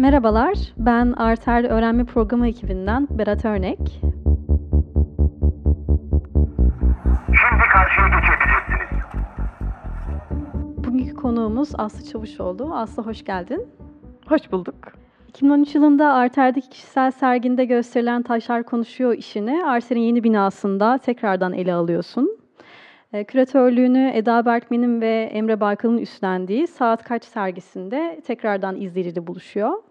Merhabalar, ben Arter Öğrenme Programı ekibinden Berat Örnek. Şimdi karşıya geçebilirsiniz. Bugünkü konuğumuz Aslı Çavuşoğlu. Aslı hoş geldin. Hoş bulduk. 2013 yılında Arter'deki kişisel serginde gösterilen Taşlar Konuşuyor işini Arter'in yeni binasında tekrardan ele alıyorsun. E, küratörlüğünü Eda Berkmen'in ve Emre Baykal'ın üstlendiği Saat Kaç sergisinde tekrardan izleyiciyle buluşuyor.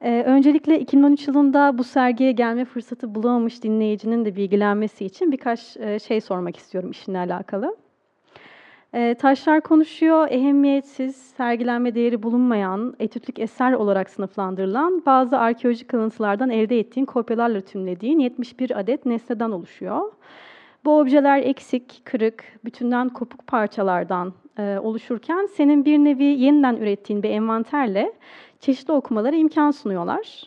E, öncelikle 2013 yılında bu sergiye gelme fırsatı bulamamış dinleyicinin de bilgilenmesi için birkaç e, şey sormak istiyorum işinle alakalı. E, taşlar konuşuyor, ehemmiyetsiz, sergilenme değeri bulunmayan, etütlük eser olarak sınıflandırılan bazı arkeolojik kalıntılardan elde ettiğin kopyalarla tümlediğin 71 adet nesneden oluşuyor. Bu objeler eksik, kırık, bütünden kopuk parçalardan e, oluşurken senin bir nevi yeniden ürettiğin bir envanterle çeşitli okumalara imkan sunuyorlar.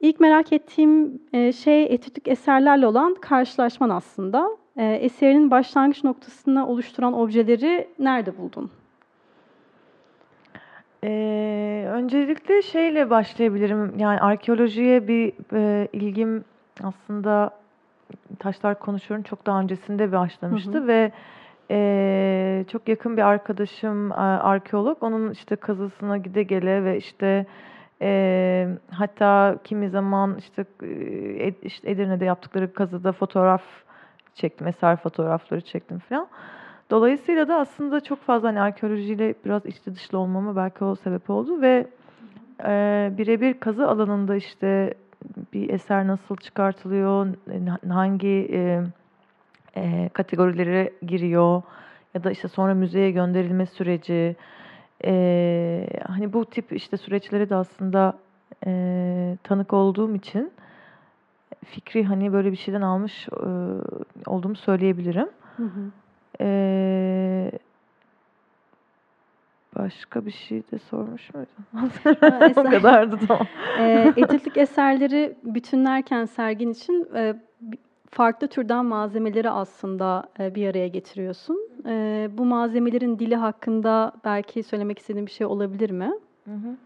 İlk merak ettiğim e, şey etütlük eserlerle olan karşılaşman aslında. E, eserinin başlangıç noktasını oluşturan objeleri nerede buldun? Ee, öncelikle şeyle başlayabilirim. Yani arkeolojiye bir e, ilgim aslında taşlar konuşuyorum çok daha öncesinde başlamıştı Hı hı. ve e, çok yakın bir arkadaşım arkeolog. Onun işte kazısına gide gele ve işte e, hatta kimi zaman işte, e, işte Edirne'de yaptıkları kazıda fotoğraf çektim, eser fotoğrafları çektim falan. Dolayısıyla da aslında çok fazla hani arkeolojiyle biraz içli dışlı olmama belki o sebep oldu ve e, birebir kazı alanında işte bir eser nasıl çıkartılıyor, hangi e, e, kategorilere giriyor ya da işte sonra müzeye gönderilme süreci e, hani bu tip işte süreçlere de aslında e, tanık olduğum için fikri hani böyle bir şeyden almış e, olduğumu söyleyebilirim. Hı hı. E, başka bir şey de sormuş muydun? O kadardı tamam. E, etütlük eserleri bütünlerken sergin için e, farklı türden malzemeleri aslında e, bir araya getiriyorsun. E, bu malzemelerin dili hakkında belki söylemek istediğin bir şey olabilir mi? Hı hı.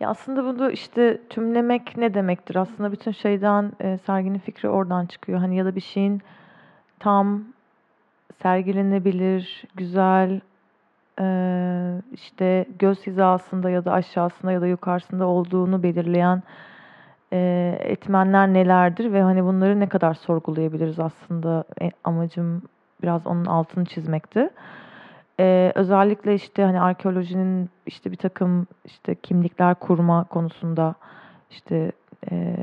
Ya aslında bunu işte tümlemek ne demektir? Aslında bütün şeyden e, serginin fikri oradan çıkıyor. Hani ya da bir şeyin tam sergilenebilir, güzel, işte göz hizasında ya da aşağısında ya da yukarısında olduğunu belirleyen e, etmenler nelerdir ve hani bunları ne kadar sorgulayabiliriz aslında E, amacım biraz onun altını çizmekti. Ee, özellikle işte hani arkeolojinin işte bir takım işte kimlikler kurma konusunda işte e,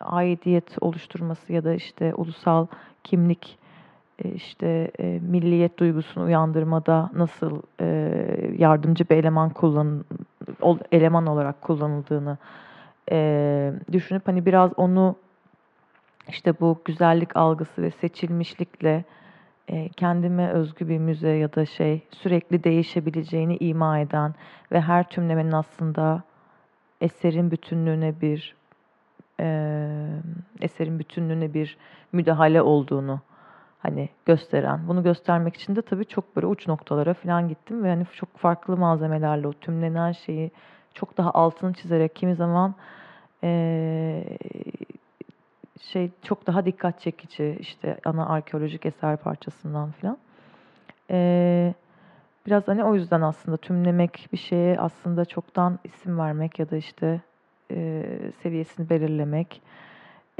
aidiyet oluşturması ya da işte ulusal kimlik e, işte e, milliyet duygusunu uyandırmada nasıl e, yardımcı bir eleman kullan eleman olarak kullanıldığını e, düşünüp hani biraz onu işte bu güzellik algısı ve seçilmişlikle e, kendime özgü bir müze ya da şey sürekli değişebileceğini ima eden ve her tümlemenin aslında eserin bütünlüğüne bir e, eserin bütünlüğüne bir müdahale olduğunu hani gösteren. Bunu göstermek için de tabii çok böyle uç noktalara falan gittim ve hani çok farklı malzemelerle o tümlenen şeyi çok daha altını çizerek kimi zaman e, şey çok daha dikkat çekici işte ana arkeolojik eser parçasından filan. Ee, biraz hani o yüzden aslında tümlemek bir şeye aslında çoktan isim vermek ya da işte e, seviyesini belirlemek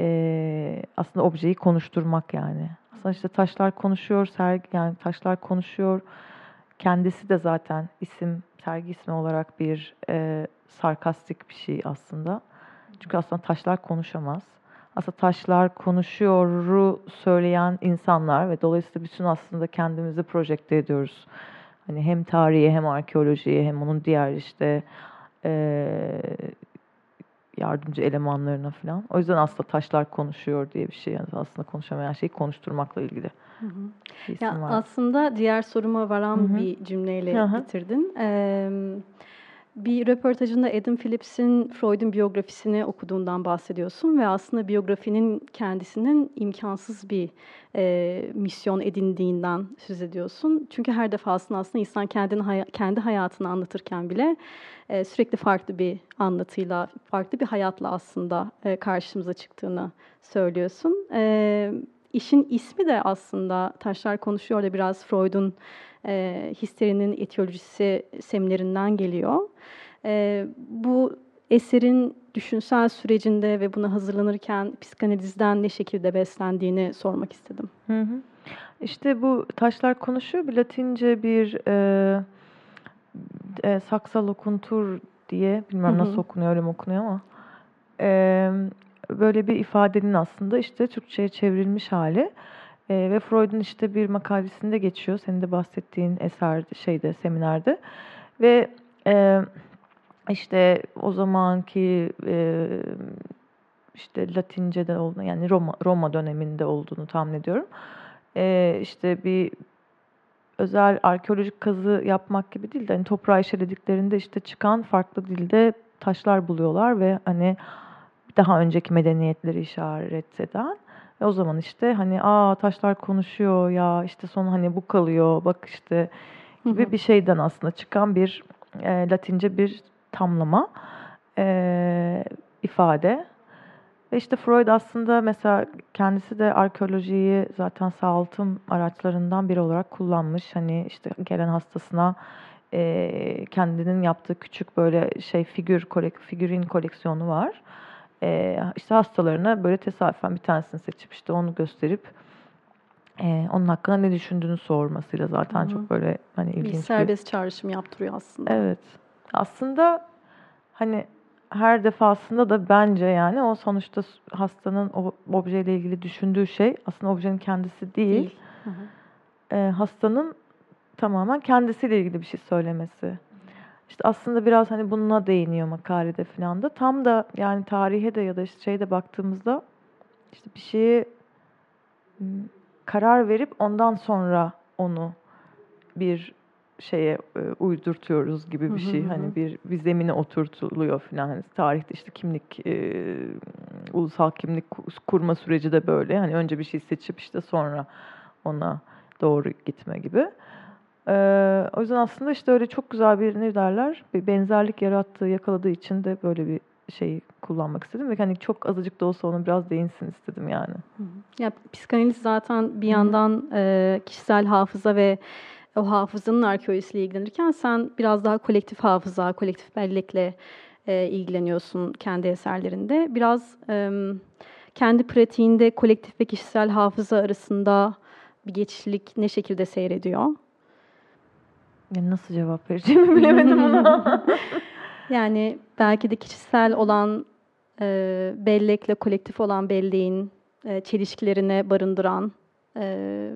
e, aslında objeyi konuşturmak yani. Aslında işte taşlar konuşuyor, sergi yani taşlar konuşuyor. Kendisi de zaten isim, sergi ismi olarak bir e, sarkastik bir şey aslında. Çünkü aslında taşlar konuşamaz aslında taşlar konuşuyoru söyleyen insanlar ve dolayısıyla bütün aslında kendimizi projekte ediyoruz. Hani hem tarihe hem arkeolojiye hem onun diğer işte eee, yardımcı elemanlarına falan. O yüzden aslında taşlar konuşuyor diye bir şey. Yani aslında konuşamayan şeyi konuşturmakla ilgili. Hı hı. Ya var. aslında diğer soruma varan Hı hı. bir cümleyle Hı hı. bitirdin. Ee, Bir röportajında Adam Phillips'in Freud'un biyografisini okuduğundan bahsediyorsun ve aslında biyografinin kendisinin imkansız bir e, misyon edindiğinden söz ediyorsun. Çünkü her defasında aslında insan kendini hay- kendi hayatını anlatırken bile e, sürekli farklı bir anlatıyla, farklı bir hayatla aslında e, karşımıza çıktığını söylüyorsun. E, işin ismi de aslında Taşlar Konuşuyor da biraz Freud'un e, histerinin etiyolojisi seminerinden geliyor. E, bu eserin düşünsel sürecinde ve buna hazırlanırken psikanalizden ne şekilde beslendiğini sormak istedim. Hı hı. İşte bu taşlar konuşuyor. Bir Latince bir e, e, saksa lokuntur diye bilmem Hı hı. nasıl okunuyor öyle mi okunuyor ama e, böyle bir ifadenin aslında işte Türkçe'ye çevrilmiş hali. E, ve Freud'un işte bir makalesinde geçiyor. Senin de bahsettiğin eser şeyde seminerde ve e, işte o zamanki e, işte Latince'de olduğunu yani Roma Roma döneminde olduğunu tahmin ediyorum. E, işte bir özel arkeolojik kazı yapmak gibi değil de hani toprağı işlediklerinde işte çıkan farklı dilde taşlar buluyorlar ve hani daha önceki medeniyetleri işaret eden ve o zaman işte hani aa taşlar konuşuyor ya işte sonra hani bu kalıyor bak işte gibi Hı hı. bir şeyden aslında çıkan bir e, Latince bir tamlama e, ifade ve işte Freud aslında mesela kendisi de arkeolojiyi zaten sağaltım araçlarından biri olarak kullanmış. Hani işte gelen hastasına e, kendinin yaptığı küçük böyle şey figür kolek, figürin koleksiyonu var. E, işte hastalarına böyle tesadüfen bir tanesini seçip işte onu gösterip e, onun hakkında ne düşündüğünü sormasıyla zaten Hı hı. çok böyle hani Bir ilginç bir serbest çağrışım yaptırıyor aslında. Evet. Aslında hani her defasında da bence yani o sonuçta hastanın o objeyle ilgili düşündüğü şey aslında objenin kendisi değil. Değil. Hı hı. Ee, hastanın tamamen kendisiyle ilgili bir şey söylemesi. İşte aslında biraz hani bununla değiniyor makalede falan da. Tam da yani tarihe de ya da işte şeyde baktığımızda işte bir şeye m, karar verip ondan sonra onu bir şeye e, uydurtuyoruz gibi bir Hı hı şey. hı. Hani bir bir zemine oturtuluyor falan. Hani tarihte işte kimlik e, ulusal kimlik ku- kurma süreci de böyle. Hani önce bir şey seçip işte sonra ona doğru gitme gibi. Ee, o yüzden aslında işte öyle çok güzel bir ne derler bir benzerlik yarattığı yakaladığı için de böyle bir şey kullanmak istedim ve hani çok azıcık da olsa ona biraz değinsin istedim yani. Ya psikanaliz zaten bir yandan e, kişisel hafıza ve o hafızanın arkeolojisiyle ilgilenirken sen biraz daha kolektif hafıza, kolektif bellekle e, ilgileniyorsun kendi eserlerinde. Biraz e, kendi pratiğinde kolektif ve kişisel hafıza arasında bir geçişlik ne şekilde seyrediyor? Yani nasıl cevap vereceğimi bilemedim buna. Yani belki de kişisel olan e, bellekle kolektif olan belleğin e, çelişkilerine barındıran e,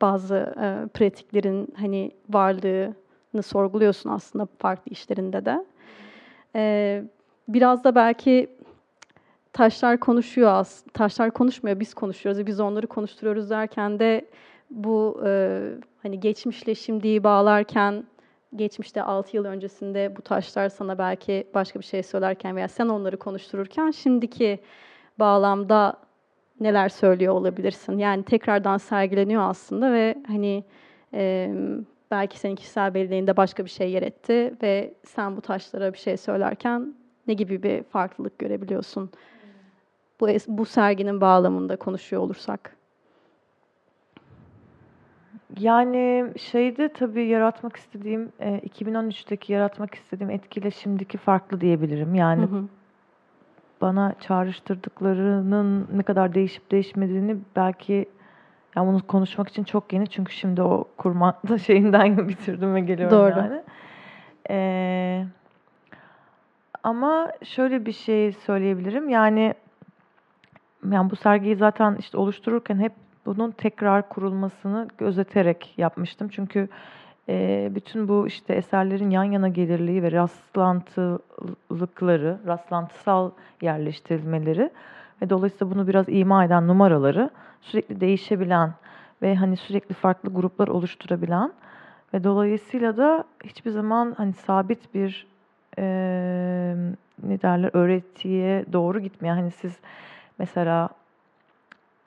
bazı e, pratiklerin hani varlığını sorguluyorsun aslında farklı işlerinde de. E, biraz da belki taşlar konuşuyor az, taşlar konuşmuyor, biz konuşuyoruz biz onları konuşturuyoruz derken de bu e, hani geçmişle şimdiyi bağlarken geçmişte 6 yıl öncesinde bu taşlar sana belki başka bir şey söylerken veya sen onları konuştururken şimdiki bağlamda neler söylüyor olabilirsin. Yani tekrardan sergileniyor aslında ve hani e, belki senin kişisel belleğinde başka bir şey yer etti ve sen bu taşlara bir şey söylerken ne gibi bir farklılık görebiliyorsun? Bu, bu serginin bağlamında konuşuyor olursak. Yani şeyde tabii yaratmak istediğim, e, 2013'teki yaratmak istediğim etkiyle şimdiki farklı diyebilirim. Yani Hı hı. bana çağrıştırdıklarının ne kadar değişip değişmediğini belki yani bunu konuşmak için çok yeni çünkü şimdi o kurma şeyinden bitirdim ve geliyorum Doğru. yani. Ee, ama şöyle bir şey söyleyebilirim. Yani yani bu sergiyi zaten işte oluştururken hep bunun tekrar kurulmasını gözeterek yapmıştım. Çünkü e, bütün bu işte eserlerin yan yana gelirliği ve rastlantılıkları, rastlantısal yerleştirilmeleri ve dolayısıyla bunu biraz ima eden numaraları sürekli değişebilen ve hani sürekli farklı gruplar oluşturabilen Ve dolayısıyla da hiçbir zaman hani sabit bir e, ne derler öğretiye doğru gitmeyen hani siz mesela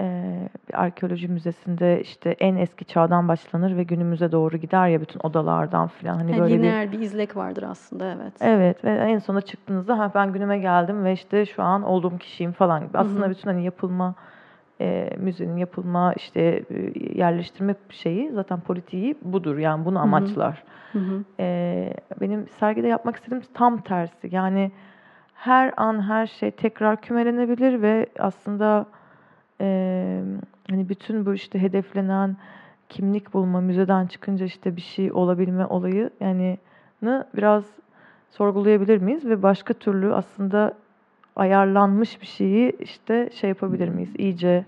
e, bir arkeoloji müzesinde işte en eski çağdan başlanır ve günümüze doğru gider ya bütün odalardan filan hani Yani böyle bir lineer bir izlek vardır aslında evet. Evet ve en sona çıktığınızda ha ben günüme geldim ve işte şu an olduğum kişiyim falan gibi. Aslında hı. bütün hani yapılma e, müzenin yapılma işte yerleştirme şeyi zaten politiği budur yani bunu amaçlar. Hı hı. E, benim sergide yapmak istediğim tam tersi. Yani her an her şey tekrar kümelenebilir ve aslında e, hani bütün bu işte hedeflenen kimlik bulma, müzeden çıkınca işte bir şey olabilme olayı yani nı biraz sorgulayabilir miyiz ve başka türlü aslında ayarlanmış bir şeyi işte şey yapabilir miyiz? iyice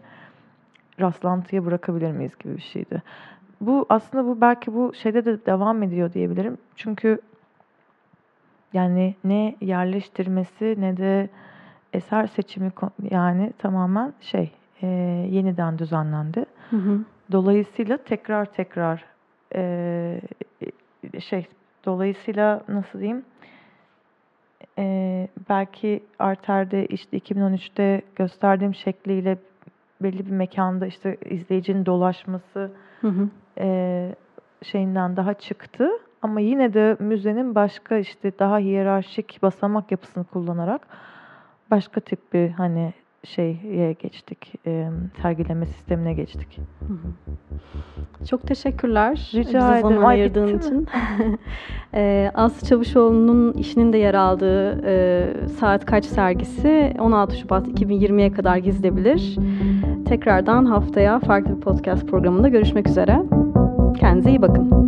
rastlantıya bırakabilir miyiz gibi bir şeydi. Bu aslında bu belki bu şeyde de devam ediyor diyebilirim. Çünkü yani ne yerleştirmesi ne de eser seçimi yani tamamen şey e, yeniden düzenlendi. Hı hı. Dolayısıyla tekrar tekrar e, şey dolayısıyla nasıl diyeyim e, belki Arter'de işte 2013'te gösterdiğim şekliyle belli bir mekanda işte izleyicinin dolaşması Hı hı. e, şeyinden daha çıktı. Ama yine de müzenin başka işte daha hiyerarşik basamak yapısını kullanarak başka tip bir hani şeye geçtik, e, sergileme sistemine geçtik. Hı hı. Çok teşekkürler. Rica bize ederim. zaman Ay, ayırdığın için. Ee, Aslı Çavuşoğlu'nun işinin de yer aldığı e, Saat Kaç sergisi 16 Şubat 2020'ye kadar gezilebilir. Tekrardan haftaya farklı bir podcast programında görüşmek üzere. Kendinize iyi bakın.